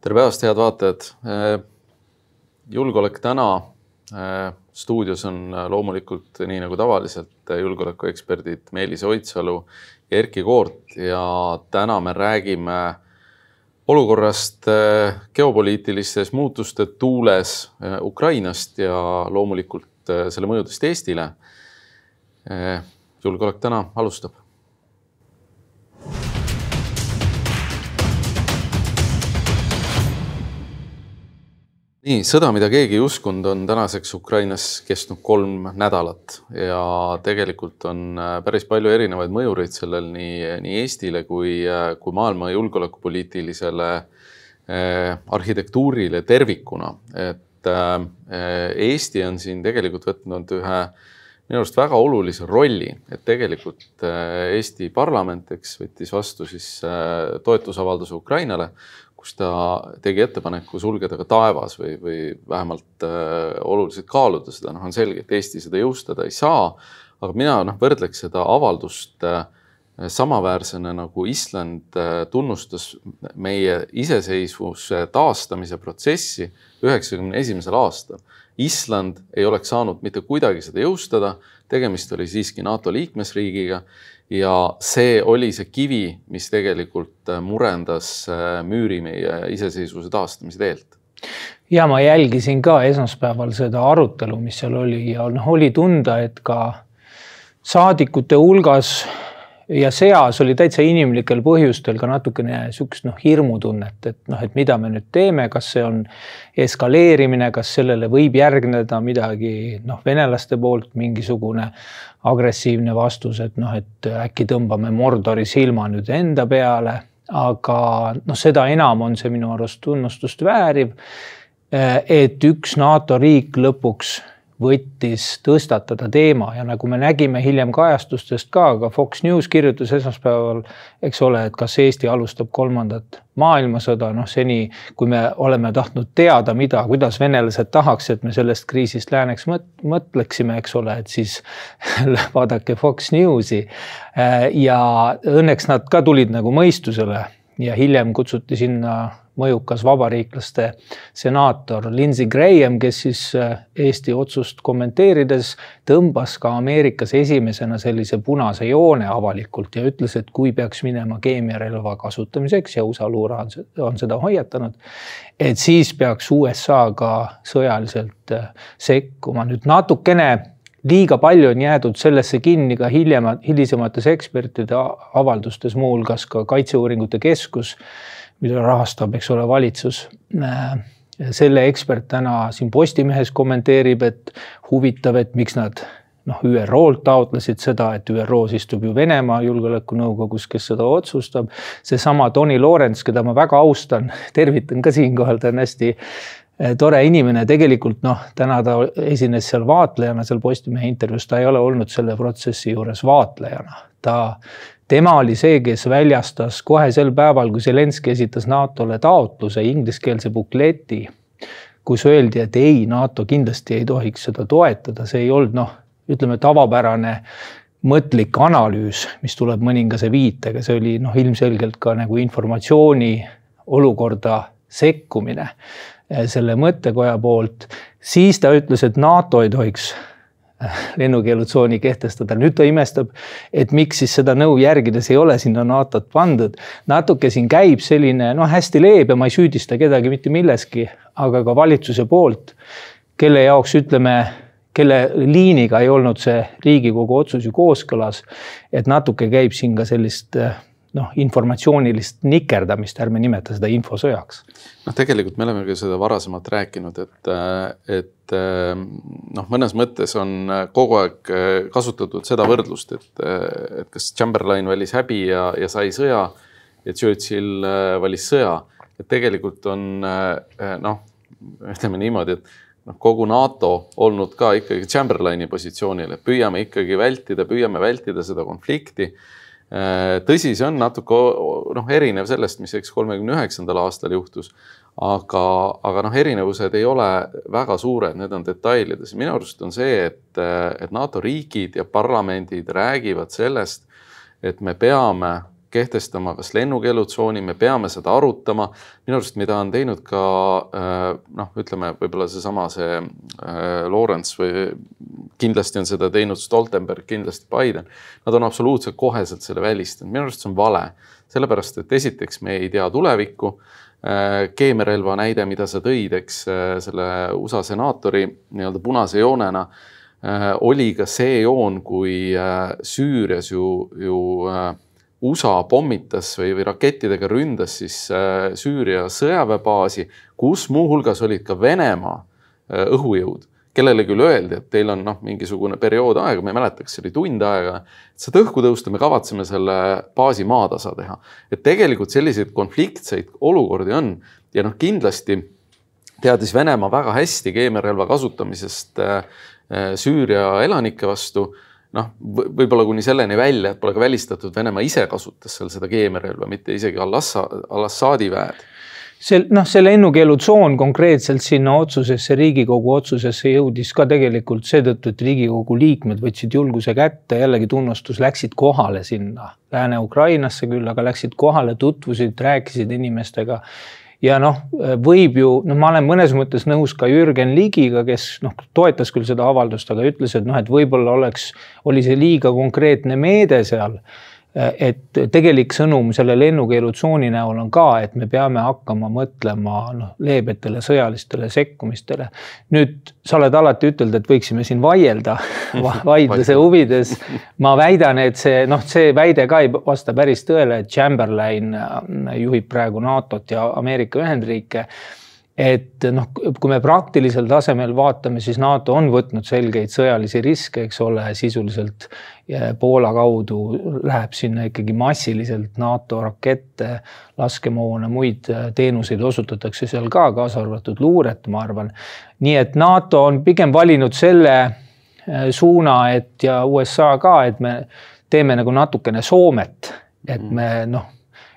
tere päevast, head vaatajad. julgeolek täna. stuudios on loomulikult nii nagu tavaliselt julgeolekueksperdid Meelis Oidsalu ja Erkki Koort ja täna me räägime olukorrast geopoliitilistes muutuste tuules Ukrainast ja loomulikult selle mõjudest Eestile. julgeolek täna alustab nii sõda, mida keegi ei uskunud, on tänaseks Ukrainas kestnud kolm nädalat ja tegelikult on äh, päris palju erinevaid mõjureid sellel nii, nii Eestile kui, äh, kui maailma julgeolekupoliitilisele eh, arhitektuurile tervikuna. et eh, Eesti on siin tegelikult võtnud ühe minu arust väga olulise rolli, et tegelikult Eesti parlament, eks, võttis vastu siis toetusavalduse Ukrainale kus ta tegi ettepaneku sulgeda ka taevas või, või vähemalt äh, oluliselt kaaluda seda, noh, on selge, et Eesti seda jõustada ei saa. aga mina noh, võrdleks seda avaldust äh, samaväärsena nagu Island äh, tunnustas meie iseseisvuse taastamise protsessi üheksakümne esimesel aastal. Island ei oleks saanud mitte kuidagi seda jõustada, tegemist oli siiski NATO liikmesriigiga ja see oli see kivi, mis tegelikult äh, murendas äh, müüri meie iseseisvuse taastamise teelt. ja ma jälgisin ka esmaspäeval seda arutelu, mis seal oli ja noh, oli tunda, et ka saadikute hulgas ja seas oli täitsa inimlikel põhjustel ka natukene sihukest noh, hirmutunnet, et noh, et mida me nüüd teeme, kas see on eskaleerimine, kas sellele võib järgneda midagi noh, venelaste poolt mingisugune agressiivne vastus, et noh, et äkki tõmbame Mordori silma nüüd enda peale, aga noh, seda enam on see minu arust tunnustust vääriv. et üks NATO riik lõpuks võttis tõstatada teema ja nagu me nägime hiljem kajastustest ka, ka Fox News kirjutas esmaspäeval, eks ole, et kas Eesti alustab kolmandat maailmasõda, noh seni kui me oleme tahtnud teada, mida, kuidas venelased tahaks, et me sellest kriisist lääneks mõtleksime, eks ole, et siis vaadake Fox Newsi. ja õnneks nad ka tulid nagu mõistusele ja hiljem kutsuti sinna mõjukas vabariiklaste senaator Lindsey Graham, kes siis äh, Eesti otsust kommenteerides tõmbas ka Ameerikas esimesena sellise punase joone avalikult ja ütles, et kui peaks minema keemiarelva kasutamiseks ja USA luure on seda hoiatanud, et siis peaks USA ka sõjaliselt äh, sekkuma. nüüd natukene liiga palju on jäädud sellesse kinni ka hiljem, hilisemates ekspertide avaldustes, muuhulgas ka Kaitseuuringute Keskus mida rahastab, eks ole, valitsus. selle ekspert täna siin Postimehes kommenteerib, et huvitav, et miks nad noh, ÜRO-lt taotlesid seda, et ÜRO-s istub ju Venemaa Julgeolekunõukogus, kes seda otsustab. seesama Tony Lawrence, keda ma väga austan, tervitan ka siinkohal, ta on hästi eh, tore inimene, tegelikult noh, täna ta esines seal vaatlejana seal Postimehe intervjuus, ta ei ole olnud selle protsessi juures vaatlejana. ta tema oli see, kes väljastas kohe sel päeval, kui Zelenskõi esitas NATO-le taotluse ingliskeelse bukleti, kus öeldi, et ei, NATO kindlasti ei tohiks seda toetada, see ei olnud noh, ütleme tavapärane mõtlik analüüs, mis tuleb mõningase viitega, see oli noh, ilmselgelt ka nagu informatsiooni olukorda sekkumine eh, selle mõttekoja poolt, siis ta ütles, et NATO ei tohiks lennukeelutsooni kehtestada. nüüd ta imestab, et miks siis seda nõu järgides ei ole sinna NATO-t pandud. natuke siin käib selline noh, hästi leebe, ma ei süüdista kedagi mitte milleski, aga ka valitsuse poolt, kelle jaoks ütleme, kelle liiniga ei olnud see Riigikogu otsus ju kooskõlas. et natuke käib siin ka sellist noh, informatsioonilist nikerdamist, ärme nimeta seda infosõjaks. noh, tegelikult me oleme ka seda varasemalt rääkinud, et, et noh, mõnes mõttes on kogu aeg kasutatud seda võrdlust, et, et kas Chamberlain valis häbi ja, ja sai sõja ja Churchill valis sõja. et tegelikult on noh, ütleme niimoodi, et noh, kogu NATO olnud ka ikkagi Chamberlaini positsioonil, et püüame ikkagi vältida, püüame vältida seda konflikti tõsi, see on natuke noh, erinev sellest, mis eks kolmekümne üheksandal aastal juhtus, aga, aga noh, erinevused ei ole väga suured, need on detailides. minu arust on see, et, et NATO riigid ja parlamendid räägivad sellest, et me peame kehtestama kas lennukeelutsooni, me peame seda arutama. minu arust, mida on teinud ka noh, ütleme võib-olla seesama see Lawrence või kindlasti on seda teinud Stoltenberg, kindlasti Biden. Nad on absoluutselt koheselt selle välistanud, minu arust see on vale, sellepärast et esiteks me ei tea tulevikku. Keemiarelva näide, mida sa tõid, eks selle USA senaatori nii-öelda punase joonena Äh, oli ka see joon, kui äh, Süürias ju, ju äh, USA pommitas või, või rakettidega ründas siis Süüria sõjaväebaasi, kus muuhulgas olid ka Venemaa õhujõud, kellele küll öeldi, et teil on noh, mingisugune periood aega, ma ei mäleta, kas see oli tund aega, et saad õhku tõusta, me kavatseme selle baasi maatasa teha. et tegelikult selliseid konfliktseid olukordi on ja noh, kindlasti teadis Venemaa väga hästi keemiarelva kasutamisest äh, Äh, Süüria elanike vastu. noh, võib-olla kuni selleni välja, et pole ka välistatud, Venemaa ise kasutas seal seda keemiarelva, mitte isegi al-Assad, al-Assadi väed see noh, see lennukeelutsoon konkreetselt sinna otsusesse, Riigikogu otsusesse jõudis ka tegelikult seetõttu, et Riigikogu liikmed võtsid julguse kätte, jällegi tunnustus, läksid kohale sinna Lääne-Ukrainasse küll, aga läksid kohale, tutvusid, rääkisid inimestega. Ja noh, võib ju, noh, ma olen mõnes mõttes nõus ka Jürgen Ligiga, kes noh, toetas küll seda avaldust, aga ütles, et noh, et võib-olla oleks, oli see liiga konkreetne meede seal et tegelik sõnum selle lennukeelutsooni näol on ka, et me peame hakkama mõtlema noh, leebetele sõjalistele sekkumistele. nüüd sa oled alati ütelnud, et võiksime siin vaielda vaidluse huvides. ma väidan, et see noh, see väide ka ei vasta päris tõele, et Chamberlain äh, juhib praegu NATO-t ja Ameerika Ühendriike et noh, kui me praktilisel tasemel vaatame, siis NATO on võtnud selgeid sõjalisi riske, eks ole, sisuliselt Poola kaudu läheb sinna ikkagi massiliselt NATO rakette, laskemoona, muid teenuseid osutatakse seal ka, kaasa arvatud luuret, ma arvan. nii et NATO on pigem valinud selle eh, suuna, et ja USA ka, et me teeme nagu natukene Soomet, et me noh,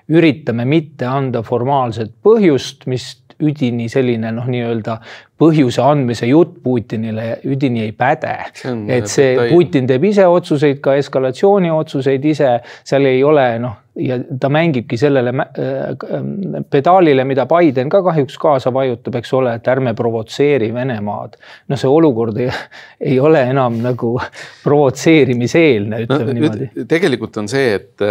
üritame mitte anda formaalset põhjust, mis üdini selline noh, nii-öelda põhjuse andmise jutt Putinile üdini ei päde. et see Putin teeb ise otsuseid, ka eskalatsiooni otsuseid ise, seal ei ole noh ja ta mängibki sellele äh, pedaalile, mida Biden ka kahjuks kaasa vajutab, eks ole, et ärme provotseeri Venemaad. no see olukord ei, ei ole enam nagu provotseerimiseelne, ütleme no, niimoodi. tegelikult on see, et,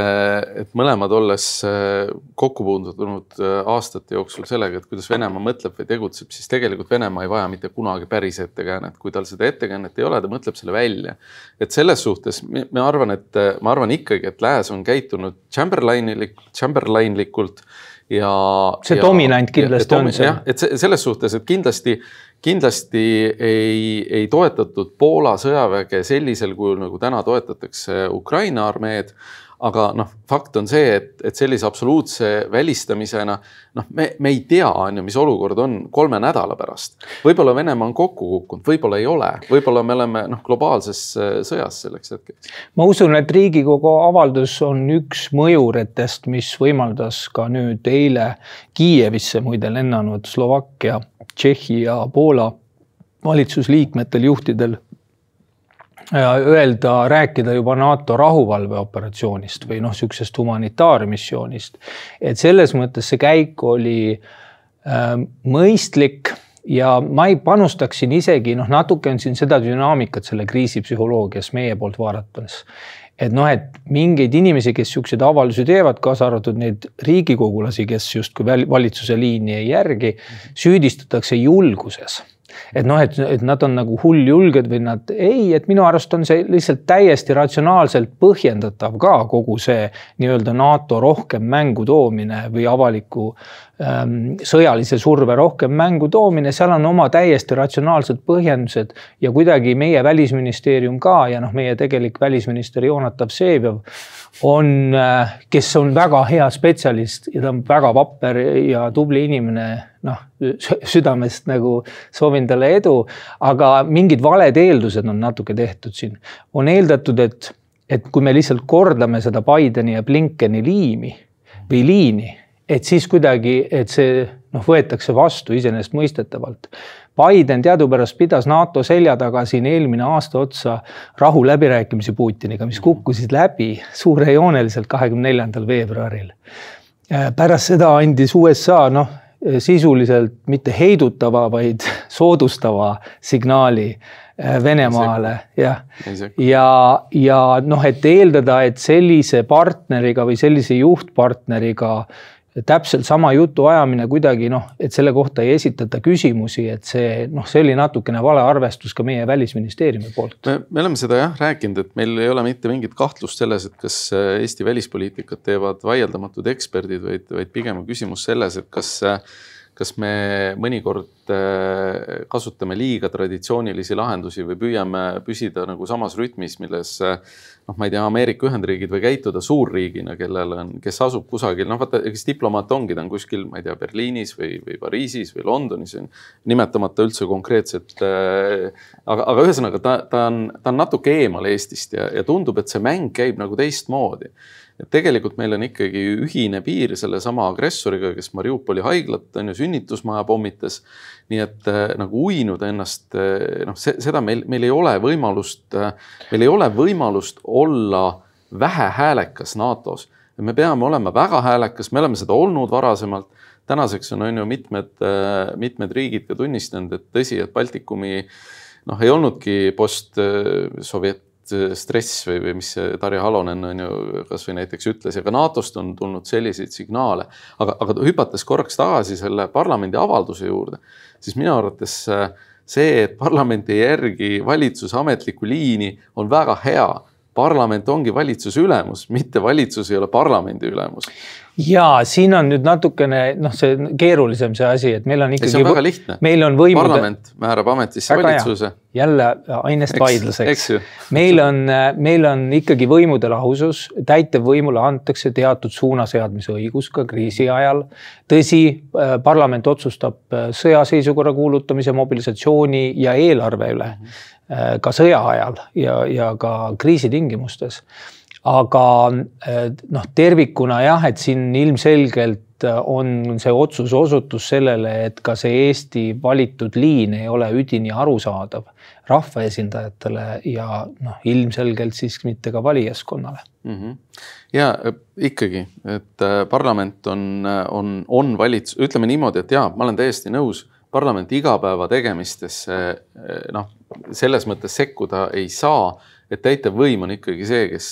et mõlemad olles äh, kokku puutunud äh, aastate jooksul sellega, et kuidas Venemaa mõtleb või tegutseb, siis tegelikult Venemaa ei vaja mitte kunagi päris ettekäänet, kui tal seda ettekäänet ei ole, ta mõtleb selle välja. et selles suhtes ma arvan, et ma arvan ikkagi, et Lääs on käitunud Chamberlainilik, Chamberlainlikult ja. see ja, dominant kindlasti ja, on see. jah, et selles suhtes, et kindlasti, kindlasti ei, ei toetatud Poola sõjaväge sellisel kujul, nagu täna toetatakse Ukraina armeed aga noh, fakt on see, et, et sellise absoluutse välistamisena noh, me, me ei tea, on ju, mis olukord on kolme nädala pärast. võib-olla Venemaa on kokku kukkunud, võib-olla ei ole, võib-olla me oleme noh, globaalses äh, sõjas selleks hetkeks. ma usun, et Riigikogu avaldus on üks mõjuritest, mis võimaldas ka nüüd eile Kiievisse muide lennanud Slovakkia, Tšehhi ja Poola valitsusliikmetel, juhtidel öelda, rääkida juba NATO rahuvalveoperatsioonist või noh, niisugusest humanitaarmissioonist. et selles mõttes see käik oli äh, mõistlik ja ma ei panustaks siin isegi noh, natuke on siin seda dünaamikat selle kriisipsühholoogias meie poolt vaadates. et noh, et mingeid inimesi, kes siukseid avaldusi teevad, kaasa arvatud neid riigikogulasi, kes justkui valitsuse liini ei järgi, süüdistatakse julguses et noh, et, et nad on nagu hulljulged või nad ei, et minu arust on see lihtsalt täiesti ratsionaalselt põhjendatav ka kogu see nii-öelda NATO rohkem mängu toomine või avaliku sõjalise surve rohkem mängu toomine, seal on oma täiesti ratsionaalsed põhjendused ja kuidagi meie välisministeerium ka ja noh, meie tegelik välisminister Jonat Avsejev on, äh, kes on väga hea spetsialist ja ta on väga vapper ja tubli inimene, noh südamest nagu soovin talle edu, aga mingid valed eeldused on natuke tehtud siin. on eeldatud, et, et kui me lihtsalt kordame seda Bideni ja Blinkeni liimi või liini et siis kuidagi, et see noh, võetakse vastu iseenesestmõistetavalt. Biden teadupärast pidas NATO selja taga siin eelmine aasta otsa rahuläbirääkimisi Putiniga, mis kukkusid läbi suurejooneliselt kahekümne neljandal veebruaril. pärast seda andis USA noh, sisuliselt mitte heidutava, vaid soodustava signaali Venemaale, jah. ja, ja noh, et eeldada, et sellise partneriga või sellise juhtpartneriga täpselt sama jutu ajamine kuidagi noh, et selle kohta ei esitata küsimusi, et see noh, see oli natukene vale arvestus ka meie välisministeeriumi poolt. me oleme seda jah rääkinud, et meil ei ole mitte mingit kahtlust selles, et kas äh, Eesti välispoliitikat teevad vaieldamatud eksperdid, vaid, vaid pigem on küsimus selles, et kas kas me mõnikord äh, kasutame liiga traditsioonilisi lahendusi või püüame püsida nagu samas rütmis, milles noh, ma ei tea, Ameerika Ühendriigid või käituda suurriigina, kellel on, kes asub kusagil, noh, vaata, kes diplomaat ongi, ta on kuskil, ma ei tea, Berliinis või, või Pariisis või Londonis, nimetamata üldse konkreetset äh,. aga, aga ühesõnaga ta, ta on, ta on natuke eemal Eestist ja, ja tundub, et see mäng käib nagu teistmoodi et tegelikult meil on ikkagi ühine piir sellesama agressoriga, kes Mariupoli haiglat on ju sünnitusmaja pommitas. nii et äh, nagu uinuda ennast, äh, noh, seda meil, meil ei ole võimalust, äh, meil ei ole võimalust olla vähehäälekas NATO-s. me peame olema väga häälekas, me oleme seda olnud varasemalt tänaseks on, on ju mitmed, mitmed riigid ka tunnistanud, et tõsi, et Baltikumi noh, ei olnudki post-sovjet stress või, või mis Tarja Halonen on ju kasvõi näiteks ütles ja ka NATO-st on tulnud selliseid signaale. aga, aga hüpates korraks tagasi selle parlamendi avalduse juurde, siis minu arvates äh, see, et parlament ei järgi valitsuse ametlikku liini, on väga hea parlament ongi valitsuse ülemus, mitte valitsus ei ole parlamendi ülemus. Ja siin on nüüd natukene noh, see keerulisem see asi, et meil on ikkagi. see on väga lihtne. meil on võimude. parlament määrab ametisse valitsuse. jälle ainest vaidluseks. meil on, meil on ikkagi võimude lahusus, täitevvõimule antakse teatud suunaseadmise õigus ka kriisi ajal. tõsi, parlament otsustab sõjaseisukorra kuulutamise, mobilisatsiooni ja eelarve üle. -hmm Äh, ka sõja ajal ja, ja ka kriisi tingimustes. Aga äh, noh, tervikuna jah, et siin ilmselgelt on see otsus osutus sellele, et ka see Eesti valitud liin ei ole üdini arusaadav rahvaesindajatele ja noh, ilmselgelt siis mitte ka valijaskonnale mm. -hmm. ja äh, ikkagi, et parlament on, on, on valits-, ütleme niimoodi, et jaa, ma olen täiesti nõus parlamenti igapäevategemistesse noh, selles mõttes sekkuda ei saa, et täitevvõim on ikkagi see, kes,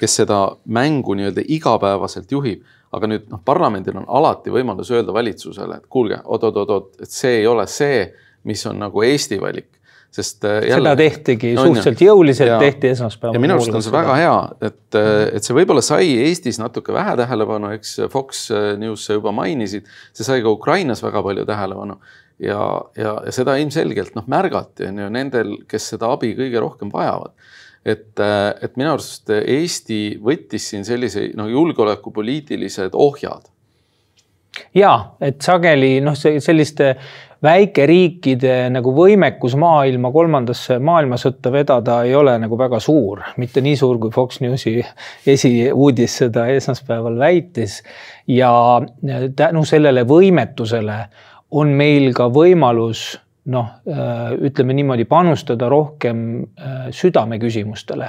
kes seda mängu nii-öelda igapäevaselt juhib. aga nüüd noh, parlamendil on alati võimalus öelda valitsusele, et kuulge oot,, oot-oot-oot, et see ei ole see, mis on nagu Eesti valik sest äh, jälle, seda tehtigi no, suhteliselt jõuliselt, tehti esmaspäeval. ja minu arust on see väga hea, et, äh, et see võib-olla sai Eestis natuke vähe tähelepanu, eks Fox äh, News sa juba mainisid, see sai ka Ukrainas väga palju tähelepanu. Ja, ja, ja seda ilmselgelt noh, märgati on ju nendel, kes seda abi kõige rohkem vajavad et, et minu arust Eesti võttis siin sellise noh, julgeolekupoliitilised ohjad. ja et sageli noh, selliste väikeriikide nagu võimekus maailma kolmandasse maailmasõtta vedada ei ole nagu väga suur, mitte nii suur, kui Fox Newsi esiuudis seda esmaspäeval väitis. ja tänu sellele võimetusele on meil ka võimalus noh, ütleme niimoodi, panustada rohkem äh, südameküsimustele,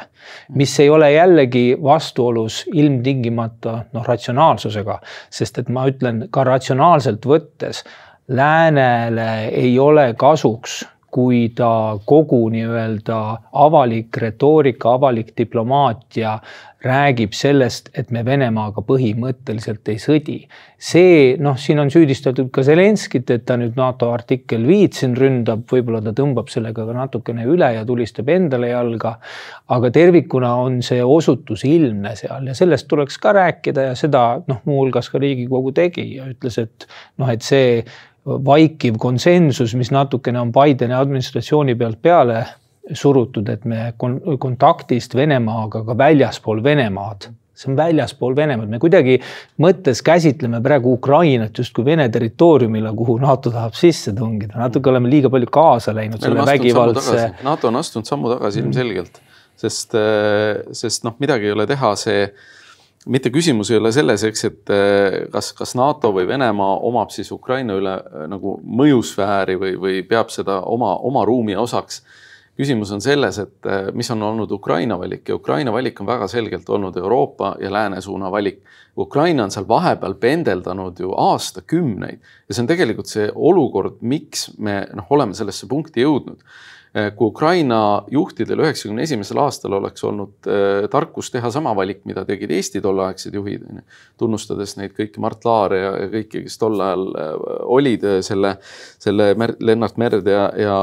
mis ei ole jällegi vastuolus ilmtingimata noh, ratsionaalsusega, sest et ma ütlen ka ratsionaalselt võttes läänele ei ole kasuks, kui ta kogu nii-öelda avalik retoorika, avalik diplomaatia räägib sellest, et me Venemaaga põhimõtteliselt ei sõdi. see noh, siin on süüdistatud ka Zelenskit, et ta nüüd NATO artikkel viit siin ründab, võib-olla ta tõmbab sellega ka natukene üle ja tulistab endale jalga. aga tervikuna on see osutus ilmne seal ja sellest tuleks ka rääkida ja seda noh, muuhulgas ka Riigikogu tegi ja ütles, et noh, et see vaikiv konsensus, mis natukene on Bideni administratsiooni pealt peale surutud, et me kontaktist Venemaaga ka väljaspool Venemaad, see on väljaspool Venemaad, me kuidagi mõttes käsitleme praegu Ukrainat justkui Vene territooriumile, kuhu NATO tahab sisse tungida, natuke oleme liiga palju kaasa läinud selle vägivaldse. NATO on astunud sammu tagasi ilmselgelt, sest, sest noh, midagi ei ole teha, see mitte küsimus ei ole selles, eks, et äh, kas, kas NATO või Venemaa omab siis Ukraina üle nagu mõjusfääri või, või peab seda oma, oma ruumi osaks. Küsimus on selles, et mis on olnud Ukraina valik. Ja Ukraina valik on väga selgelt olnud Euroopa ja lääne suuna valik. Ukraina on seal vahepeal pendeldanud ju aastakümneid. Ja see on tegelikult see olukord, miks me noh, oleme sellesse punkti jõudnud kui Ukraina juhtidel üheksakümne esimesel aastal oleks olnud äh, tarkus teha sama valik, mida tegid Eesti tolleaegsed juhid, tunnustades neid kõiki Mart Laare ja, ja kõiki, kes tol ajal äh, olid selle, selle Mer Lennart Merd ja, ja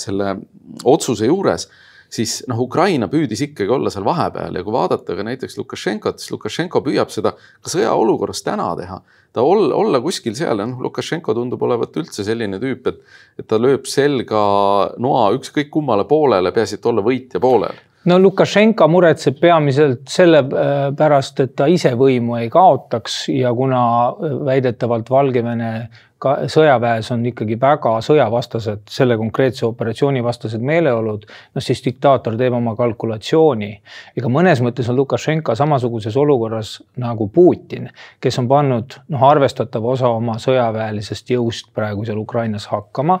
selle otsuse juures siis noh, Ukraina püüdis ikkagi olla seal vahepeal ja kui vaadata ka näiteks Lukašenkot, siis Lukašenko püüab seda ka sõjaolukorras täna teha. ta olla, olla kuskil seal ja noh, Lukašenko tundub olevat üldse selline tüüp, et, et ta lööb selga noa ükskõik kummale poolele, peaasi, et olla võitja poolel no Lukašenka muretseb peamiselt selle pärast, et ta ise võimu ei kaotaks ja kuna väidetavalt Valgevene ka sõjaväes on ikkagi väga sõjavastased, selle konkreetse operatsiooni vastased meeleolud, noh siis diktaator teeb oma kalkulatsiooni. ega mõnes mõttes on Lukašenka samasuguses olukorras nagu Putin, kes on pannud noh, arvestatava osa oma sõjaväelisest jõust praegu seal Ukrainas hakkama,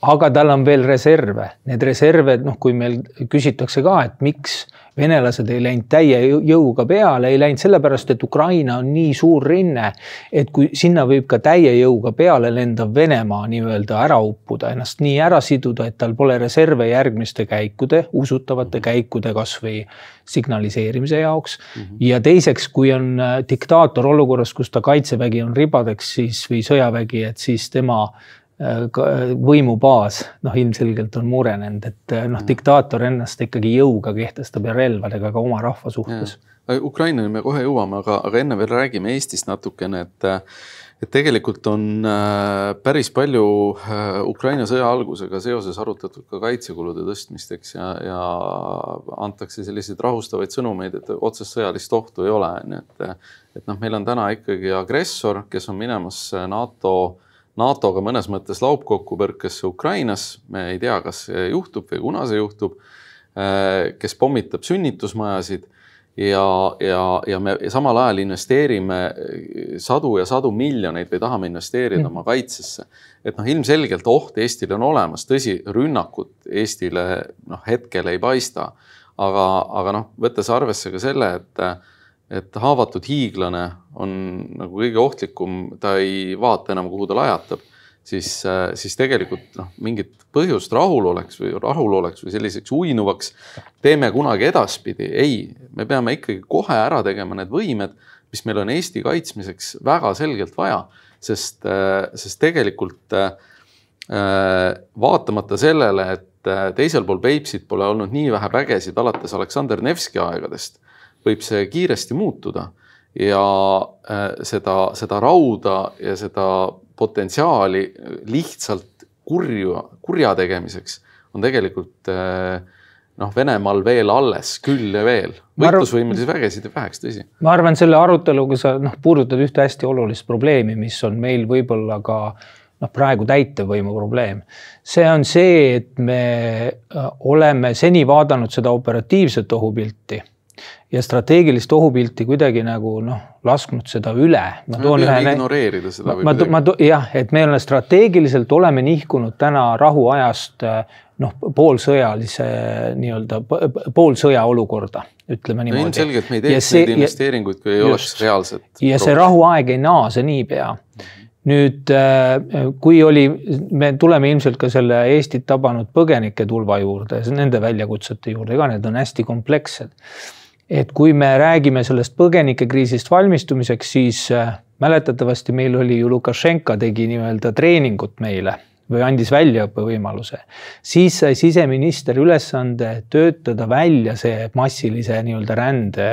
aga tal on veel reserve, need reserve, noh, kui meil küsitakse ka, et miks venelased ei läinud täie jõuga peale, ei läinud sellepärast, et Ukraina on nii suur rinne, et kui sinna võib ka täie jõuga peale lendav Venemaa nii-öelda ära uppuda, ennast nii ära siduda, et tal pole reserve järgmiste käikude, usutavate käikude kasvõi signaliseerimise jaoks mm. -hmm. ja teiseks, kui on äh, diktaator olukorras, kus ta kaitsevägi on ribadeks, siis või sõjavägi, et siis tema võimubaas noh, ilmselgelt on murenenud, et äh, noh, diktaator ennast ikkagi jõuga kehtestab ja relvadega ka oma rahva suhtes. Ukrainani me kohe jõuame, aga, aga enne veel räägime Eestist natukene, et et tegelikult on äh, päris palju Ukraina sõja algusega seoses arutatud ka kaitsekulude tõstmist, eks, ja, ja antakse selliseid rahustavaid sõnumeid, et otsest sõjalist ohtu ei ole, on ju, et et noh, meil on täna ikkagi agressor, kes on minemas NATO NATO-ga mõnes mõttes laupkokkupõrkesse Ukrainas, me ei tea, kas see juhtub või kuna see juhtub, äh, kes pommitab sünnitusmajasid ja, ja, ja me samal ajal investeerime sadu ja sadu miljoneid või tahame investeerida mm. oma kaitsesse. et noh, ilmselgelt oht Eestile on olemas, tõsi, rünnakut Eestile noh, hetkel ei paista, aga, aga noh, võttes arvesse ka selle, et et haavatud hiiglane on nagu kõige ohtlikum, ta ei vaata enam, kuhu ta lajatab, siis, siis tegelikult noh, mingit põhjust rahuloleks või rahuloleks või selliseks uinuvaks teeme kunagi edaspidi. ei, me peame ikkagi kohe ära tegema need võimed, mis meil on Eesti kaitsmiseks väga selgelt vaja, sest, sest tegelikult vaatamata sellele, et teisel pool Peipsit pole olnud nii vähe vägesid alates Aleksander Nevski aegadest võib see kiiresti muutuda ja äh, seda, seda rauda ja seda potentsiaali lihtsalt kurju, kurja tegemiseks on tegelikult äh, noh, Venemaal veel alles, küll ja veel. võitlusvõimelisi vägesid jääb väheks, tõsi. ma arvan, selle aruteluga sa noh, puudutad ühte hästi olulist probleemi, mis on meil võib-olla ka noh, praegu täitevvõimu probleem. see on see, et me äh, oleme seni vaadanud seda operatiivset ohupilti ja strateegilist ohupilti kuidagi nagu noh, lasknud seda üle. ma toon ühe. ignoreerida seda. ma, ma, ma jah, et me oleme strateegiliselt oleme nihkunud täna rahuajast noh, poolsõjalise nii-öelda poolsõja olukorda, ütleme niimoodi no,. ilmselgelt me ei teeks see, neid investeeringuid, kui ei oleks reaalset. ja see rahuaeg ei naase niipea nüüd, kui oli, me tuleme ilmselt ka selle Eestit tabanud põgenike tulva juurde, nende väljakutsete juurde ka, need on hästi komplekssed et kui me räägime sellest põgenikekriisist valmistumiseks, siis äh, mäletatavasti meil oli ju Lukašenka tegi nii-öelda treeningut meile või andis väljaõppevõimaluse. siis sai siseminister ülesande töötada välja see massilise nii-öelda rände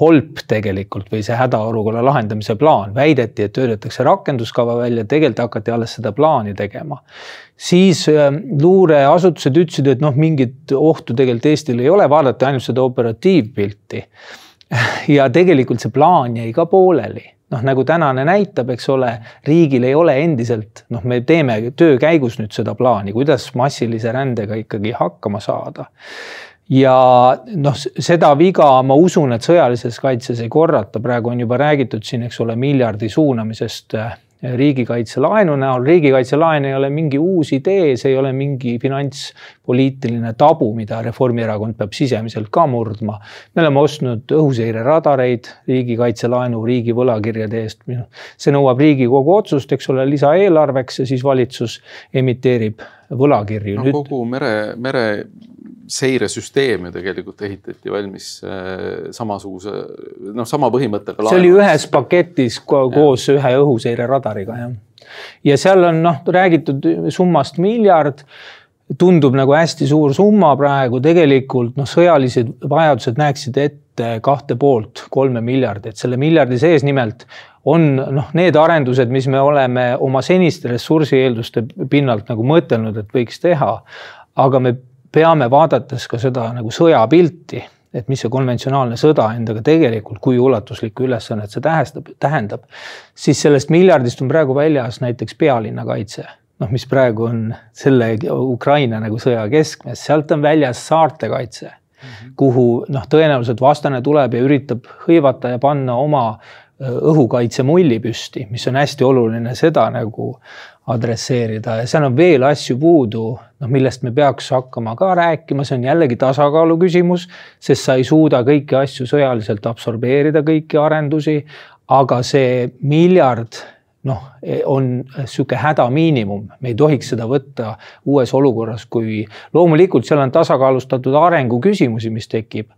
holp tegelikult või see hädaolukorra lahendamise plaan, väideti, et töötatakse rakenduskava välja, tegelikult hakati alles seda plaani tegema. siis äh, luureasutused ütlesid, et noh, mingit ohtu tegelikult Eestil ei ole, vaadati ainult seda operatiivpilti. ja tegelikult see plaan jäi ka pooleli noh, nagu tänane näitab, eks ole, riigil ei ole endiselt, noh, me teeme töö käigus nüüd seda plaani, kuidas massilise rändega ikkagi hakkama saada ja noh, seda viga ma usun, et sõjalises kaitses ei korrata, praegu on juba räägitud siin, eks ole, miljardi suunamisest riigikaitselaenu näol. riigikaitselaen ei ole mingi uus idee, see ei ole mingi finantspoliitiline tabu, mida Reformierakond peab sisemiselt ka murdma. me oleme ostnud õhuseireradareid riigikaitselaenu, riigi võlakirjade eest. see nõuab Riigikogu otsust, eks ole, lisaeelarveks ja siis valitsus emiteerib võlakirju no,. kogu mere, mere seiresüsteem ju tegelikult ehitati valmis äh, samasuguse, noh, sama põhimõttega. see oli ühes paketis koos ja. ühe õhuseireradariga, jah. ja seal on noh, räägitud summast miljard tundub nagu hästi suur summa praegu, tegelikult noh, sõjalised vajadused näeksid ette kahte poolt kolme miljardit, selle miljardi sees nimelt on noh, need arendused, mis me oleme oma seniste ressursieelduste pinnalt nagu mõtelnud, et võiks teha. aga me peame vaadates ka seda nagu sõjapilti, et mis see konventsionaalne sõda endaga tegelikult, kui ulatuslikku ülesannet see tähestab, tähendab, siis sellest miljardist on praegu väljas näiteks pealinna kaitse noh, mis praegu on selle Ukraina nagu sõja keskmes, sealt on väljas saarte kaitse -hmm. kuhu noh, tõenäoliselt vastane tuleb ja üritab hõivata ja panna oma õhukaitsemulli püsti, mis on hästi oluline seda nagu adresseerida ja seal on veel asju puudu, noh, millest me peaks hakkama ka rääkima, see on jällegi tasakaalu küsimus, sest sa ei suuda kõiki asju sõjaliselt absorbeerida, kõiki arendusi. aga see miljard noh, on sihuke hädamiinimum, me ei tohiks seda võtta uues olukorras, kui loomulikult seal on tasakaalustatud arengu küsimusi, mis tekib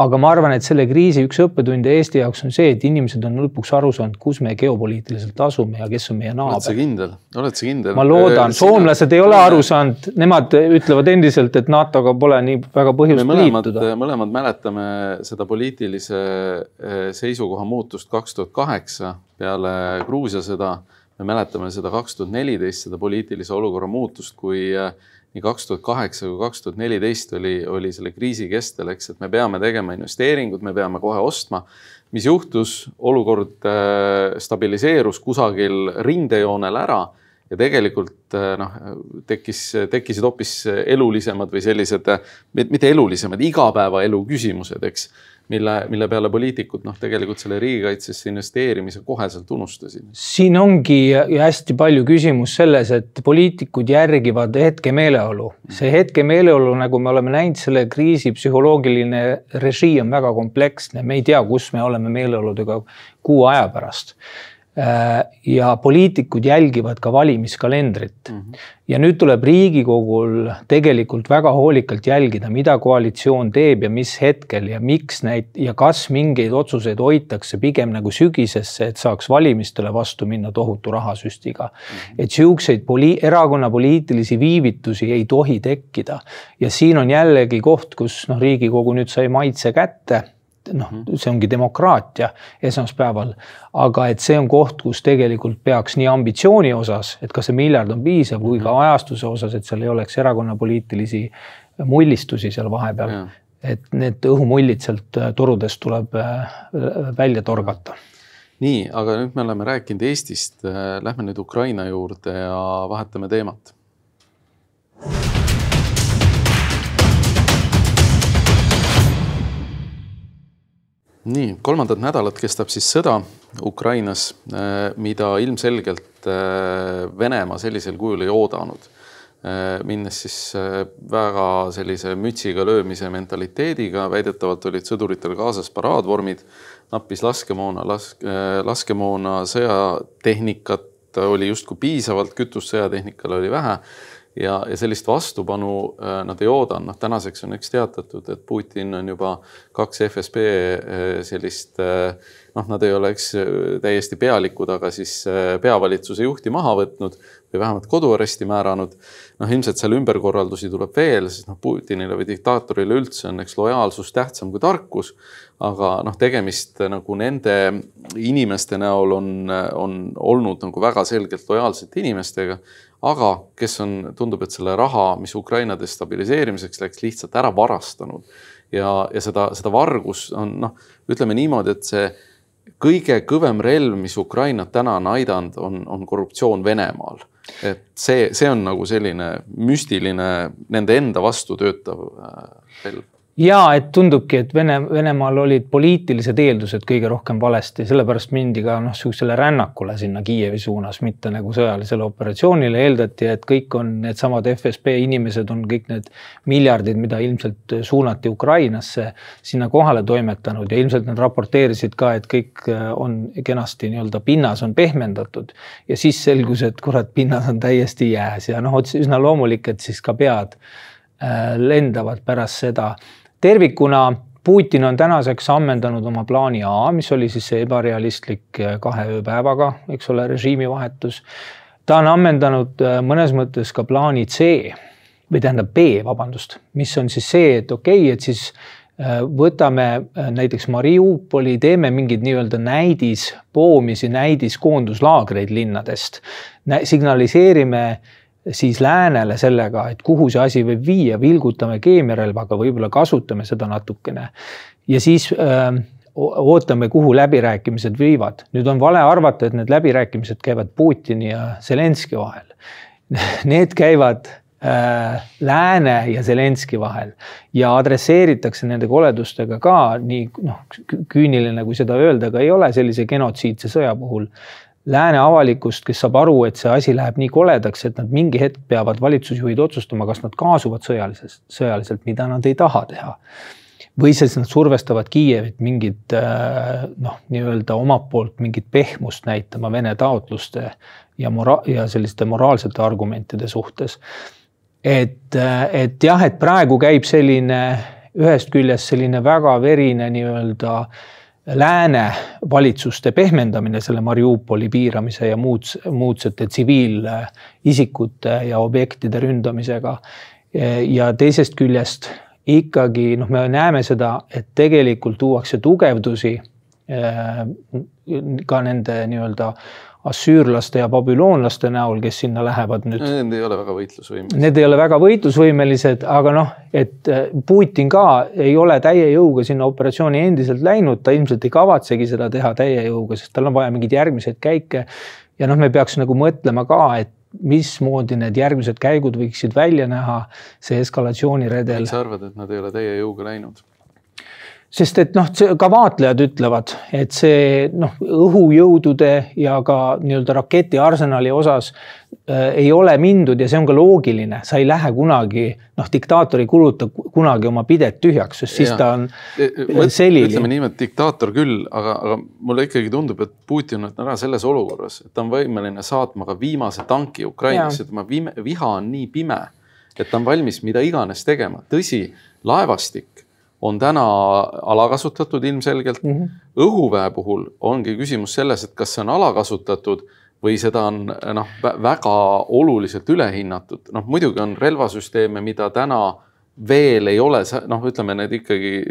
aga ma arvan, et selle kriisi üks õppetunde Eesti jaoks on see, et inimesed on lõpuks aru saanud, kus me geopoliitiliselt asume ja kes on meie naaber. oled sa kindel, oled sa kindel? ma loodan, soomlased ei ole aru saanud, nemad ütlevad endiselt, et NATO-ga pole nii väga põhjust mõlemad, liituda. mõlemad mäletame seda poliitilise eh, seisukoha muutust kaks tuhat kaheksa peale Gruusia sõda. me mäletame seda kaks tuhat neliteist, seda poliitilise olukorra muutust, kui äh, nii kaks tuhat kaheksa kui kaks tuhat neliteist oli, oli selle kriisi kestel, eks, et me peame tegema investeeringud, me peame kohe ostma. mis juhtus, olukord äh, stabiliseerus kusagil rindejoonel ära ja tegelikult äh, noh, tekkis, tekkisid hoopis elulisemad või sellised, mitte elulisemad, igapäevaelu küsimused, eks mille, mille peale poliitikud noh, tegelikult selle riigikaitsesse investeerimise koheselt unustasid. siin ongi hästi palju küsimus selles, et poliitikud järgivad hetkemeeleolu. see hetkemeeleolu, nagu me oleme näinud, selle kriisi psühholoogiline režii on väga kompleksne, me ei tea, kus me oleme meeleoludega kuu aja pärast ja poliitikud jälgivad ka valimiskalendrit mm. -hmm. ja nüüd tuleb Riigikogul tegelikult väga hoolikalt jälgida, mida koalitsioon teeb ja mis hetkel ja miks neid ja kas mingeid otsuseid hoitakse pigem nagu sügisesse, et saaks valimistele vastu minna tohutu rahasüstiga mm. -hmm. et siukseid poli-, erakonna poliitilisi viivitusi ei tohi tekkida ja siin on jällegi koht, kus noh, Riigikogu nüüd sai maitse kätte noh, mhm. see ongi demokraatia esmaspäeval, aga et see on koht, kus tegelikult peaks nii ambitsiooni osas, et kas see miljard on piisav, kui ka mhm. ajastuse osas, et seal ei oleks erakonnapoliitilisi mullistusi seal vahepeal. et need õhumullid sealt äh, torudest tuleb äh, välja torgata nii, aga nüüd me oleme rääkinud Eestist, äh, lähme nüüd Ukraina juurde ja vahetame teemat nii, kolmandat nädalat kestab siis sõda Ukrainas, äh, mida ilmselgelt äh, Venemaa sellisel kujul ei oodanud. Äh, minnes siis väga sellise mütsiga löömise mentaliteediga, väidetavalt olid sõduritel kaasas paraadvormid, nappis laskemoona, laske, laskemoona, sõjatehnikat oli justkui piisavalt, kütust sõjatehnikale oli vähe ja, ja sellist vastupanu äh, nad ei oodanud, noh tänaseks on eks teatatud, et Putin on juba kaks FSB äh, sellist äh, noh, nad ei ole, eks täiesti pealikud, aga siis peavalitsuse juhti maha võtnud või vähemalt koduaresti määranud. noh, ilmselt seal ümberkorraldusi tuleb veel, sest noh, Putinile või diktaatorile üldse on eks lojaalsus tähtsam kui tarkus. aga noh, tegemist nagu nende inimeste näol on, on olnud nagu väga selgelt lojaalsete inimestega aga kes on, tundub, et selle raha, mis Ukraina destabiliseerimiseks läks, lihtsalt ära varastanud. ja, ja seda, seda vargus on noh, ütleme niimoodi, et see kõige kõvem relv, mis Ukrainat täna on aidanud, on, on korruptsioon Venemaal. et see, see on nagu selline müstiline, nende enda vastu töötav äh, relv ja et tundubki, et Vene, Venemaal olid poliitilised eeldused kõige rohkem valesti, sellepärast mindi ka noh, niisugusele rännakule sinna Kiievi suunas, mitte nagu sõjalisele operatsioonile. eeldati, et kõik on needsamad FSB inimesed on kõik need miljardid, mida ilmselt suunati Ukrainasse, sinna kohale toimetanud ja ilmselt nad raporteerisid ka, et kõik on kenasti nii-öelda pinnas on pehmendatud. ja siis selgus, et kurat, pinnas on täiesti jääs ja noh, üsna loomulik, et siis ka pead äh, lendavad pärast seda tervikuna Putin on tänaseks ammendanud oma plaani A, mis oli siis see ebarealistlik äh, kahe ööpäevaga, eks ole, režiimivahetus. ta on ammendanud äh, mõnes mõttes ka plaani C või tähendab B, vabandust, mis on siis see, et okei okay,, et siis äh, võtame näiteks Mariupoli, teeme mingeid nii-öelda näidispoomisi, näidiskoonduslaagreid linnadest, signaliseerime siis läänele sellega, et kuhu see asi võib viia, vilgutame keemiarelvaga, võib-olla kasutame seda natukene. ja siis öö, ootame, kuhu läbirääkimised viivad. nüüd on vale arvata, et need läbirääkimised käivad Putini ja Zelenski vahel. Need käivad äh, Lääne ja Zelenski vahel ja adresseeritakse nende koledustega ka nii noh, küüniline, kui seda öelda ka ei ole sellise genotsiidse sõja puhul lääne avalikkust, kes saab aru, et see asi läheb nii koledaks, et nad mingi hetk peavad valitsusjuhid otsustama, kas nad kaasuvad sõjalises, sõjaliselt, mida nad ei taha teha. või siis nad survestavad Kiievit mingit äh, noh, nii-öelda omalt poolt mingit pehmust näitama Vene taotluste ja mora- ja selliste moraalsete argumentide suhtes. et, äh, et jah, et praegu käib selline ühest küljest selline väga verine nii-öelda äh, lääne valitsuste pehmendamine selle Mariupoli piiramise ja muud, muudsete tsiviilisikute ja objektide ründamisega. ja teisest küljest ikkagi noh, me näeme seda, et tegelikult tuuakse tugevdusi eh, ka nende nii-öelda assüürlaste ja babüloonlaste näol, kes sinna lähevad nüüd. Need ei ole väga võitlusvõimelised. Need ei ole väga võitlusvõimelised, aga noh, et äh, Putin ka ei ole täie jõuga sinna operatsiooni endiselt läinud, ta ilmselt ei kavatsegi seda teha täie jõuga, sest tal on vaja mingeid järgmiseid käike. ja noh, me peaks nagu mõtlema ka, et mismoodi need järgmised käigud võiksid välja näha, see eskalatsiooniredel. miks sa arvad, et nad ei ole täie jõuga läinud? Sest et noh, ka vaatlejad ütlevad, et see noh, õhujõudude ja ka nii-öelda raketiarsenali osas äh, ei ole mindud ja see on ka loogiline, sa ei lähe kunagi, noh, diktaator ei kuluta kunagi oma pidet tühjaks, sest siis ja. ta on selili. ütleme niimoodi, diktaator küll, aga, aga mulle ikkagi tundub, et Putin on täna selles olukorras, et ta on võimeline saatma ka viimase tanki Ukrainasse, tema viha on nii pime, et ta on valmis mida iganes tegema, tõsi, laevastik on täna alakasutatud ilmselgelt mm. -hmm. õhuväe puhul ongi küsimus selles, et kas see on alakasutatud või seda on noh, väga oluliselt ülehinnatud. noh, muidugi on relvasüsteeme, mida täna veel ei ole, noh, ütleme need ikkagi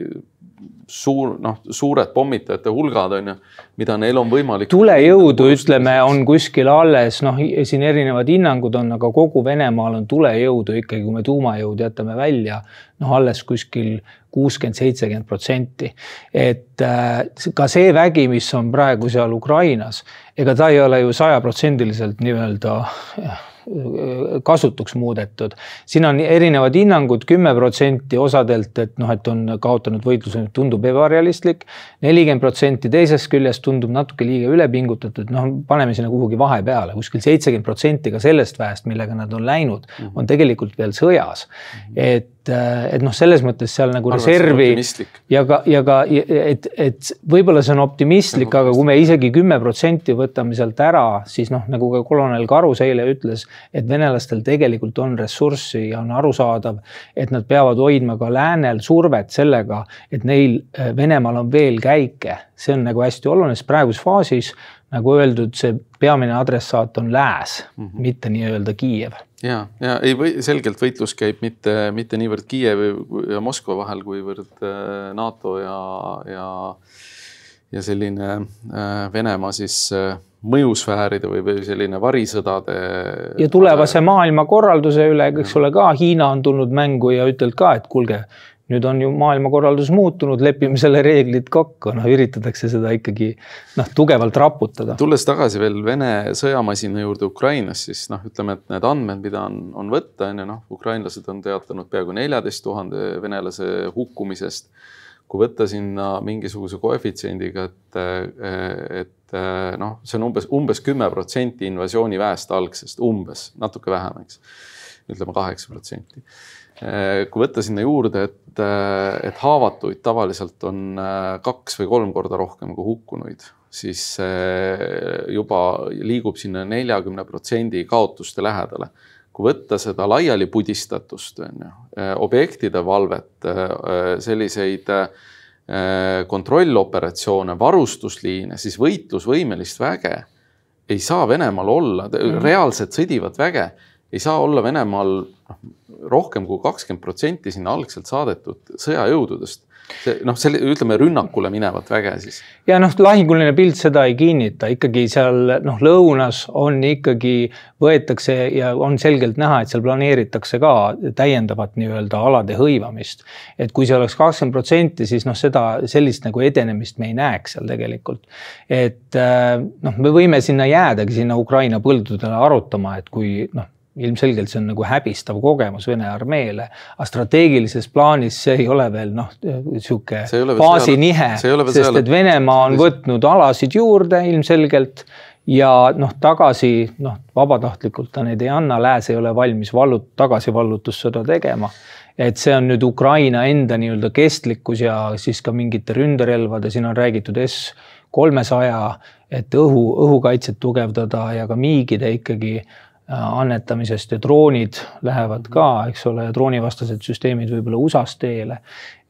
suur, noh, suured pommitajate hulgad on ju, mida neil on võimalik. tulejõudu, ütleme, on kuskil alles, noh, siin erinevad hinnangud on, aga kogu Venemaal on tulejõudu ikkagi, kui me tuumajõud jätame välja, noh, alles kuskil kuuskümmend, seitsekümmend protsenti. et äh, ka see vägi, mis on praegu seal Ukrainas, ega ta ei ole ju sajaprotsendiliselt nii-öelda kasutuks muudetud. siin on erinevad hinnangud, kümme protsenti osadelt, et noh, et on kaotanud võitluse, tundub ebarealistlik. nelikümmend protsenti teisest küljest tundub natuke liiga ülepingutatud, noh, paneme sinna kuhugi vahepeale, kuskil seitsekümmend protsenti ka sellest väest, millega nad on läinud, on tegelikult veel sõjas. et et, äh, et noh, selles mõttes seal nagu Arvad, reservi ja ka, ja ka, et, et võib-olla see on optimistlik, aga kui me isegi kümme protsenti võtame sealt ära, siis noh, nagu ka kolonel Karus eile ütles, et venelastel tegelikult on ressurssi ja on arusaadav, et nad peavad hoidma ka läänel survet sellega, et neil äh, Venemaal on veel käike, see on nagu hästi oluline, sest praeguses faasis nagu öeldud, see peamine adressaat on lääs mm, -hmm. mitte nii-öelda Kiiev ja, ja ei või selgelt võitlus käib mitte, mitte niivõrd Kiievi ja Moskva vahel, kuivõrd äh, NATO ja, ja, ja selline äh, Venemaa siis äh, mõjusfääride või, või selline varisõdade. ja tulevase maailmakorralduse üle, eks ole, ka Hiina on tulnud mängu ja ütelnud ka, et kuulge nüüd on ju maailmakorraldus muutunud, lepime selle reeglid kokku, noh üritatakse seda ikkagi noh, tugevalt raputada. tulles tagasi veel Vene sõjamasina juurde Ukrainas, siis noh, ütleme, et need andmed, mida on, on võtta, on ju noh, ukrainlased on teatanud peaaegu neljateist tuhande venelase hukkumisest. kui võtta sinna mingisuguse koefitsiendiga, et, et noh, see on umbes, umbes kümme protsenti invasiooniväest algsest, umbes natuke vähem, eks ütleme kaheksa protsenti Äh, kui võtta sinna juurde, et, äh, et haavatuid tavaliselt on äh, kaks või kolm korda rohkem kui hukkunuid, siis juba liigub sinna neljakümne protsendi kaotuste lähedale. kui võtta seda laialipudistatust, on ju, objektide valvet, selliseid kontrolloperatsioone, varustusliine, siis võitlusvõimelist väge ei saa Venemaal olla, mhm. reaalselt sõdivat väge ei saa olla Venemaal noh, rohkem kui kakskümmend protsenti sinna algselt saadetud sõjajõududest see noh, selle ütleme rünnakule minevat väge siis. ja noh, lahinguline pilt seda ei kinnita, ikkagi seal noh, lõunas on ikkagi võetakse ja on selgelt näha, et seal planeeritakse ka täiendavat nii-öelda alade hõivamist. et kui see oleks kakskümmend protsenti, siis noh, seda sellist nagu edenemist me ei näeks seal tegelikult. et äh, noh, me võime sinna jäädagi sinna Ukraina põldudele arutama, et kui noh ilmselgelt see on nagu häbistav kogemus Vene armeele, aga strateegilises plaanis see ei ole veel noh, sihuke baasinihe, sest et Venemaa on võtnud alasid juurde ilmselgelt ja noh, tagasi noh, vabatahtlikult ta neid ei anna, lääs ei ole valmis vallut-, tagasivallutussõda tegema. et see on nüüd Ukraina enda nii-öelda kestlikkus ja siis ka mingite ründerelvade, siin on räägitud S kolmesaja, et õhu, õhukaitset tugevdada ja ka miigide ikkagi annetamisest ja droonid lähevad ka, eks ole, droonivastased süsteemid võib-olla USA-s teele.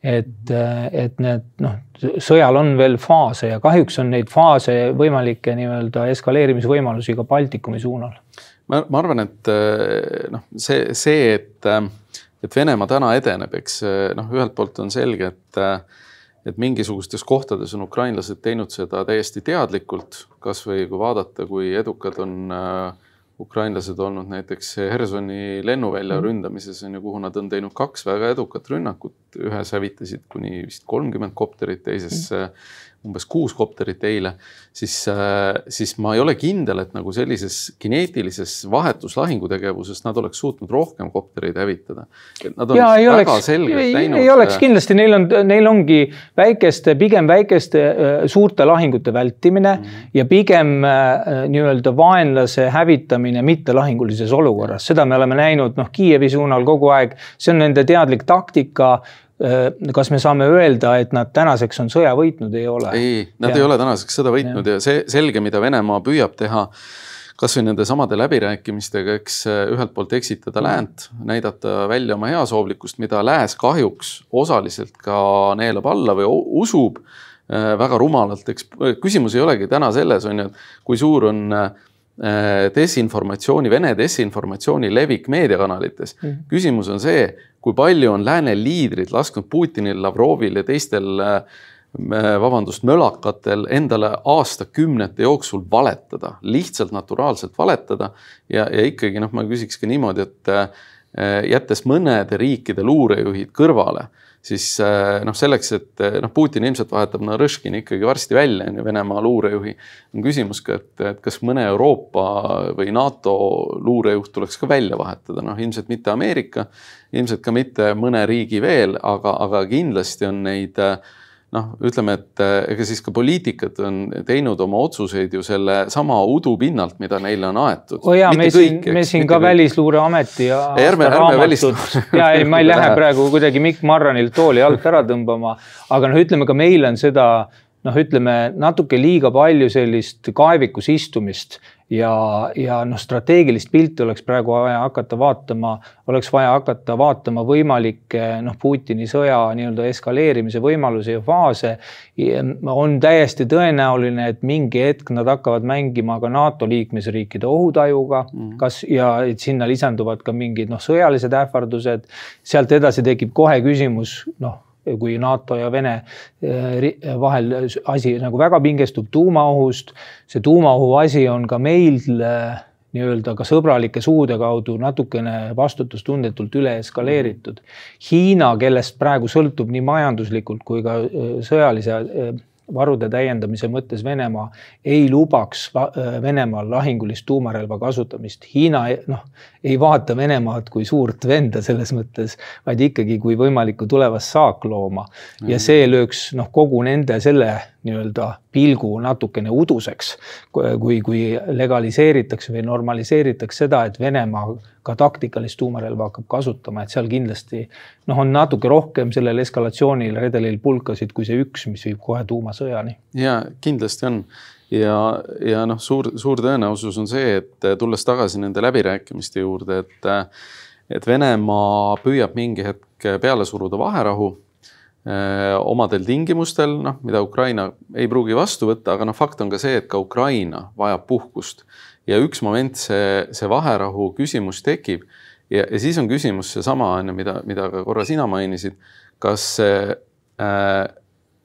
et, äh, et need noh, sõjal on veel faase ja kahjuks on neid faase võimalikke nii-öelda eskaleerimisvõimalusi ka Baltikumi suunal. ma, ma arvan, et äh, noh, see, see, et, et Venemaa täna edeneb, eks noh, ühelt poolt on selge, et et mingisugustes kohtades on ukrainlased teinud seda täiesti teadlikult, kasvõi kui vaadata, kui edukad on äh, ukrainlased olnud näiteks Hersoni lennuvälja mm. ründamises on ju, kuhu nad on teinud kaks väga edukat rünnakut, ühes hävitasid kuni vist kolmkümmend kopterit, teises mm umbes kuus kopterit eile, siis, äh, siis ma ei ole kindel, et nagu sellises kineetilises vahetus lahingutegevuses nad oleks suutnud rohkem koptereid hävitada. Nad on ja, ei väga oleks, selgelt ei, näinud. ei oleks äh, kindlasti, neil on, neil ongi väikeste, pigem väikeste äh, suurte lahingute vältimine mm -hmm. ja pigem nii-öelda vaenlase hävitamine mittelahingulises olukorras, seda me oleme näinud noh, Kiievi suunal kogu aeg, see on nende teadlik taktika kas me saame öelda, et nad tänaseks on sõja võitnud, ei ole? ei, nad ja. ei ole tänaseks sõda võitnud ja. ja see selge, mida Venemaa püüab teha kasvõi nende samade läbirääkimistega, eks äh, ühelt poolt eksitada läänt, näidata välja oma heasoovlikkust, mida lääs kahjuks osaliselt ka neelab alla või usub äh, väga rumalalt, eks küsimus ei olegi täna selles, on ju, et kui suur on desinformatsiooni, Vene desinformatsiooni levik meediakanalites mm. -hmm. küsimus on see, kui palju on lääne liidrid lasknud Putinil, Lavrovil ja teistel äh, vabandust, mölakatel endale aastakümnete jooksul valetada, lihtsalt naturaalselt valetada? Ja, ja ikkagi noh, ma küsiks ka niimoodi, et äh, jättes mõnede riikide luurejuhid kõrvale siis äh, noh, selleks, et äh, noh, Putin ilmselt vahetab Narõškini ikkagi varsti välja, on ju, Venemaa luurejuhi. on küsimus ka, et, et kas mõne Euroopa või NATO luurejuht tuleks ka välja vahetada, noh ilmselt mitte Ameerika, ilmselt ka mitte mõne riigi veel, aga, aga kindlasti on neid äh, noh, ütleme, et eh, ega siis ka poliitikud on teinud oma otsuseid ju selle sama udu pinnalt, mida neile on aetud. oo oh jaa, me siin, me siin ka kõik. Välisluureameti ja ärme, ärme välisluure. ja ei, ma ei lähe praegu kuidagi Mikk Marranilt tooli alt ära tõmbama, aga noh, ütleme ka meil on seda noh, ütleme natuke liiga palju sellist kaevikus istumist ja, ja noh, strateegilist pilti oleks praegu vaja hakata vaatama, oleks vaja hakata vaatama võimalikke noh, Putini sõja nii-öelda eskaleerimise võimalusi ja faase. on täiesti tõenäoline, et mingi hetk nad hakkavad mängima ka NATO liikmesriikide ohutajuga mm, -hmm. kas ja et sinna lisanduvad ka mingid noh, sõjalised ähvardused. sealt edasi tekib kohe küsimus noh kui NATO ja Vene eh, vahel asi nagu väga pingestub tuumaohust. see tuumaohu asi on ka meil nii-öelda ka sõbralike suude kaudu natukene vastutustundetult üle eskaleeritud. Hiina, kellest praegu sõltub nii majanduslikult kui ka sõjalise varude täiendamise mõttes Venemaa ei lubaks Venemaal lahingulist tuumarelva kasutamist. Hiina noh, ei vaata Venemaad kui suurt venda selles mõttes, vaid ikkagi kui võimalikku tulevast saaklooma ja mhm. see lööks noh, kogu nende selle nii-öelda pilgu natukene uduseks, kui, kui legaliseeritakse või normaliseeritakse seda, et Venemaa ka taktikalist tuumarelva hakkab kasutama, et seal kindlasti noh, on natuke rohkem sellel eskalatsioonil redelil pulkasid kui see üks, mis viib kohe tuumasõjani. ja kindlasti on ja, ja noh, suur, suur tõenäosus on see, et tulles tagasi nende läbirääkimiste juurde, et et Venemaa püüab mingi hetk peale suruda vaherahu Äh, omadel tingimustel, noh, mida Ukraina ei pruugi vastu võtta, aga noh, fakt on ka see, et ka Ukraina vajab puhkust ja üks moment see, see vaherahu küsimus tekib ja, ja siis on küsimus seesama on ju, mida, mida ka korra sina mainisid. kas see äh,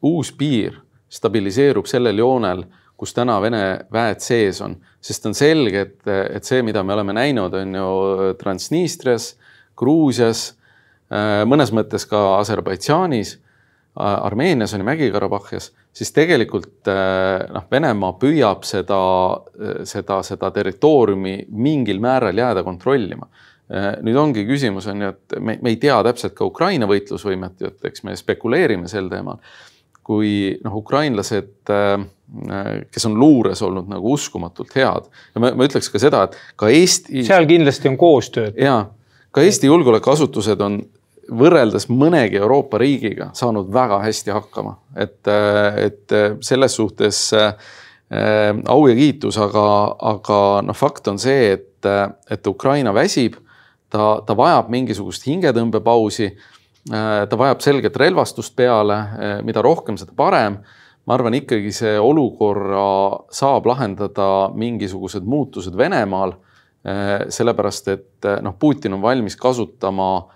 uus piir stabiliseerub sellel joonel, kus täna Vene väed sees on, sest on selge, et, et see, mida me oleme näinud, on ju Transnistrias, Gruusias äh,, mõnes mõttes ka Aserbaidžaanis Armeenias on ju Mägi-Karabahhias, siis tegelikult äh, noh, Venemaa püüab seda, äh, seda, seda territooriumi mingil määral jääda kontrollima. Äh, nüüd ongi küsimus on ju, et me, me ei tea täpselt ka Ukraina võitlusvõimet ju, et eks me spekuleerime sel teemal. Kui noh, ukrainlased, kes on luures olnud nagu uskumatult head ja ma, ma ütleks ka seda, et ka Eesti. seal kindlasti on koostööd. ja ka Eesti julgeolekuasutused on võrreldes mõnegi Euroopa riigiga saanud väga hästi hakkama, et, et selles suhtes äh, au ja kiitus, aga, aga noh, fakt on see, et, et Ukraina väsib, ta, ta vajab mingisugust hingetõmbepausi äh,. Ta vajab selget relvastust peale, äh, mida rohkem, seda parem. ma arvan ikkagi see olukorra saab lahendada mingisugused muutused Venemaal äh,. sellepärast, et noh, Putin on valmis kasutama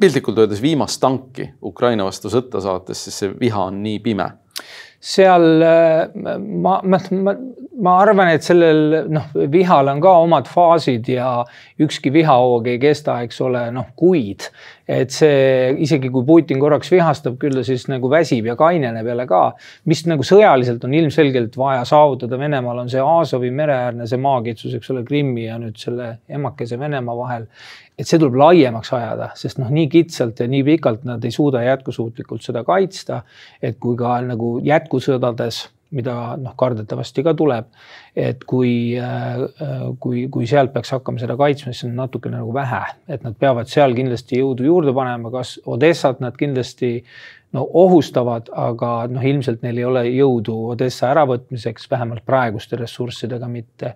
piltlikult öeldes viimast tanki Ukraina vastu sõtta saates, sest see viha on nii pime seal äh, ma, ma, ma, ma arvan, et sellel noh, vihal on ka omad faasid ja ükski vihahoog ei kesta, eks ole, noh kuid. et see isegi kui Putin korraks vihastab, küll ta siis nagu väsib ja kaineneb jälle ka. mis nagu sõjaliselt on ilmselgelt vaja saavutada Venemaal on see Aasovi mereäärne see maakitsus, eks ole, Krimmi ja nüüd selle emakese Venemaa vahel et see tuleb laiemaks ajada, sest noh, nii kitsalt ja nii pikalt nad ei suuda jätkusuutlikult seda kaitsta. et kui ka nagu jätkusõdades, mida noh, kardetavasti ka tuleb, et kui, äh, kui, kui sealt peaks hakkama seda kaitsma, siis on natukene nagu vähe, et nad peavad seal kindlasti jõudu juurde panema, kas Odessat nad kindlasti no ohustavad, aga noh, ilmselt neil ei ole jõudu Odessa äravõtmiseks, vähemalt praeguste ressurssidega mitte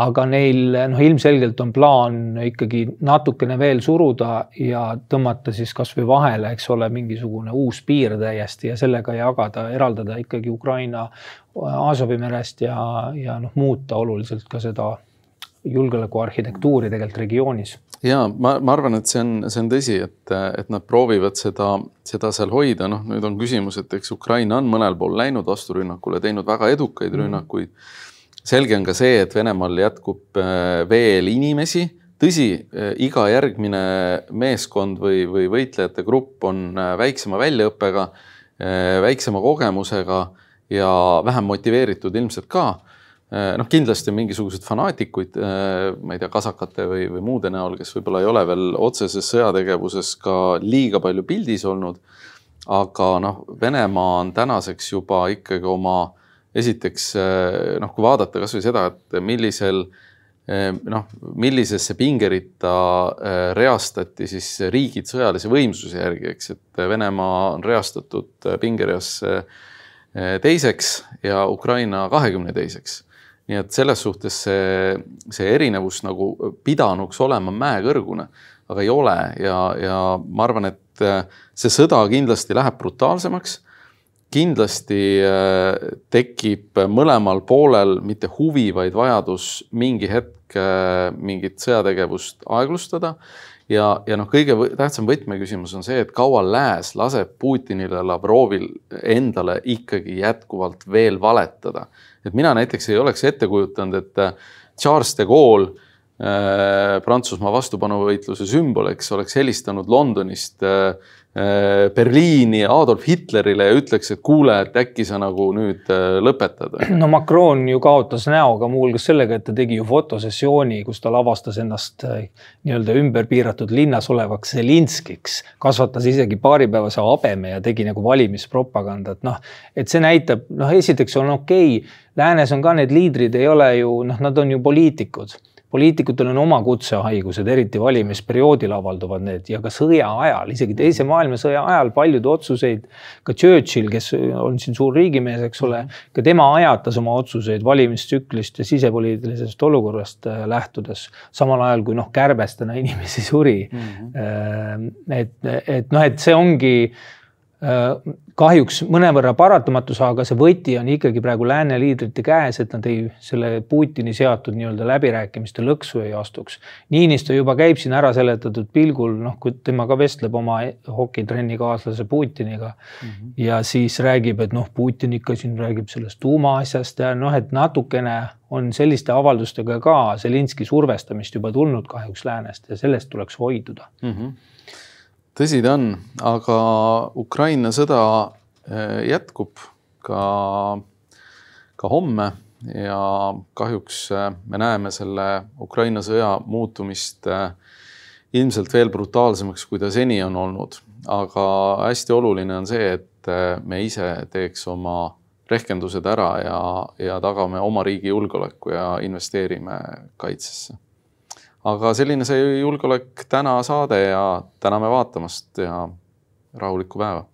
aga neil noh, ilmselgelt on plaan ikkagi natukene veel suruda ja tõmmata siis kasvõi vahele, eks ole, mingisugune uus piir täiesti ja sellega jagada, eraldada ikkagi Ukraina Aasovi merest ja, ja noh, muuta oluliselt ka seda julgeolekuarhitektuuri tegelikult regioonis. ja ma, ma arvan, et see on, see on tõsi, et, et nad proovivad seda, seda seal hoida, noh, nüüd on küsimus, et eks Ukraina on mõnel pool läinud vasturünnakule, teinud väga edukaid mm. rünnakuid selge on ka see, et Venemaal jätkub äh, veel inimesi, tõsi, äh, iga järgmine meeskond või, või võitlejate grupp on äh, väiksema väljaõppega, väiksema kogemusega ja vähem motiveeritud ilmselt ka. noh, kindlasti on mingisuguseid fanaatikuid, ma ei tea, kasakate või, või muude näol, kes võib-olla ei ole veel otseses sõjategevuses ka liiga palju pildis olnud. aga noh, Venemaa on tänaseks juba ikkagi oma esiteks eh, noh, kui vaadata kasvõi seda, et millisel eh, noh, millisesse pingeritta eh, reastati siis riigid sõjalise võimsuse järgi, eks, et Venemaa on reastatud pingereas teiseks ja Ukraina kahekümne teiseks. nii et selles suhtes see, see erinevus nagu pidanuks olema mäekõrgune, aga ei ole ja, ja ma arvan, et see sõda kindlasti läheb brutaalsemaks kindlasti äh, tekib mõlemal poolel mitte huvi, vaid vajadus mingi hetk äh, mingit sõjategevust aeglustada. ja, ja noh, kõige tähtsam võtmeküsimus on see, et kaua lääs laseb Putinile, Lavrovil endale ikkagi jätkuvalt veel valetada. et mina näiteks ei oleks ette kujutanud, et äh, Charles de Gaulle Prantsusmaa vastupanuvõitluse sümbol, eks oleks helistanud Londonist Äh, Berliini Adolf Hitlerile ja ütleks, et kuule, et äkki sa nagu nüüd äh, lõpetad. no Macron ju kaotas näo ka muuhulgas sellega, et ta tegi ju fotosessiooni, kus ta lavastas ennast äh, nii-öelda ümber piiratud linnas olevaks Zelinskiks, kasvatas isegi paaripäevase habeme ja tegi nagu valimispropagandat, noh, et see näitab, noh, esiteks on okei okay,, läänes on ka need liidrid, ei ole ju noh, nad on ju poliitikud poliitikutel on oma kutsehaigused, eriti valimisperioodil avalduvad need ja ka sõja ajal, isegi teise maailmasõja ajal paljud otsuseid, ka Churchill, kes on siin suur riigimees, eks ole, ka tema ajatas oma otsuseid valimistsüklist ja sisepoliitilisest olukorrast äh, lähtudes, samal ajal kui noh, kärbestena inimesi suri mm. -hmm. et, et noh, et see ongi kahjuks mõnevõrra paratamatus, aga see võti on ikkagi praegu lääne liidrite käes, et nad ei, selle Putini seatud nii-öelda läbirääkimiste lõksu ei astuks. Niinistö juba käib siin ära seletatud pilgul, noh, kui tema ka vestleb oma hokitrenni kaaslase Putiniga mm -hmm. ja siis räägib, et noh, Putin ikka siin räägib sellest tuumaasjast ja noh, et natukene on selliste avaldustega ka Zelinski survestamist juba tulnud kahjuks läänest ja sellest tuleks hoiduda mm. -hmm tõsi ta on, aga Ukraina sõda äh, jätkub ka, ka homme ja kahjuks äh, me näeme selle Ukraina sõja muutumist äh, ilmselt veel brutaalsemaks, kui ta seni on olnud. aga hästi oluline on see, et me ise teeks oma rehkendused ära ja, ja tagame oma riigi julgeoleku ja investeerime kaitsesse aga selline see julgeolek täna saade ja täname vaatamast ja rahulikku päeva.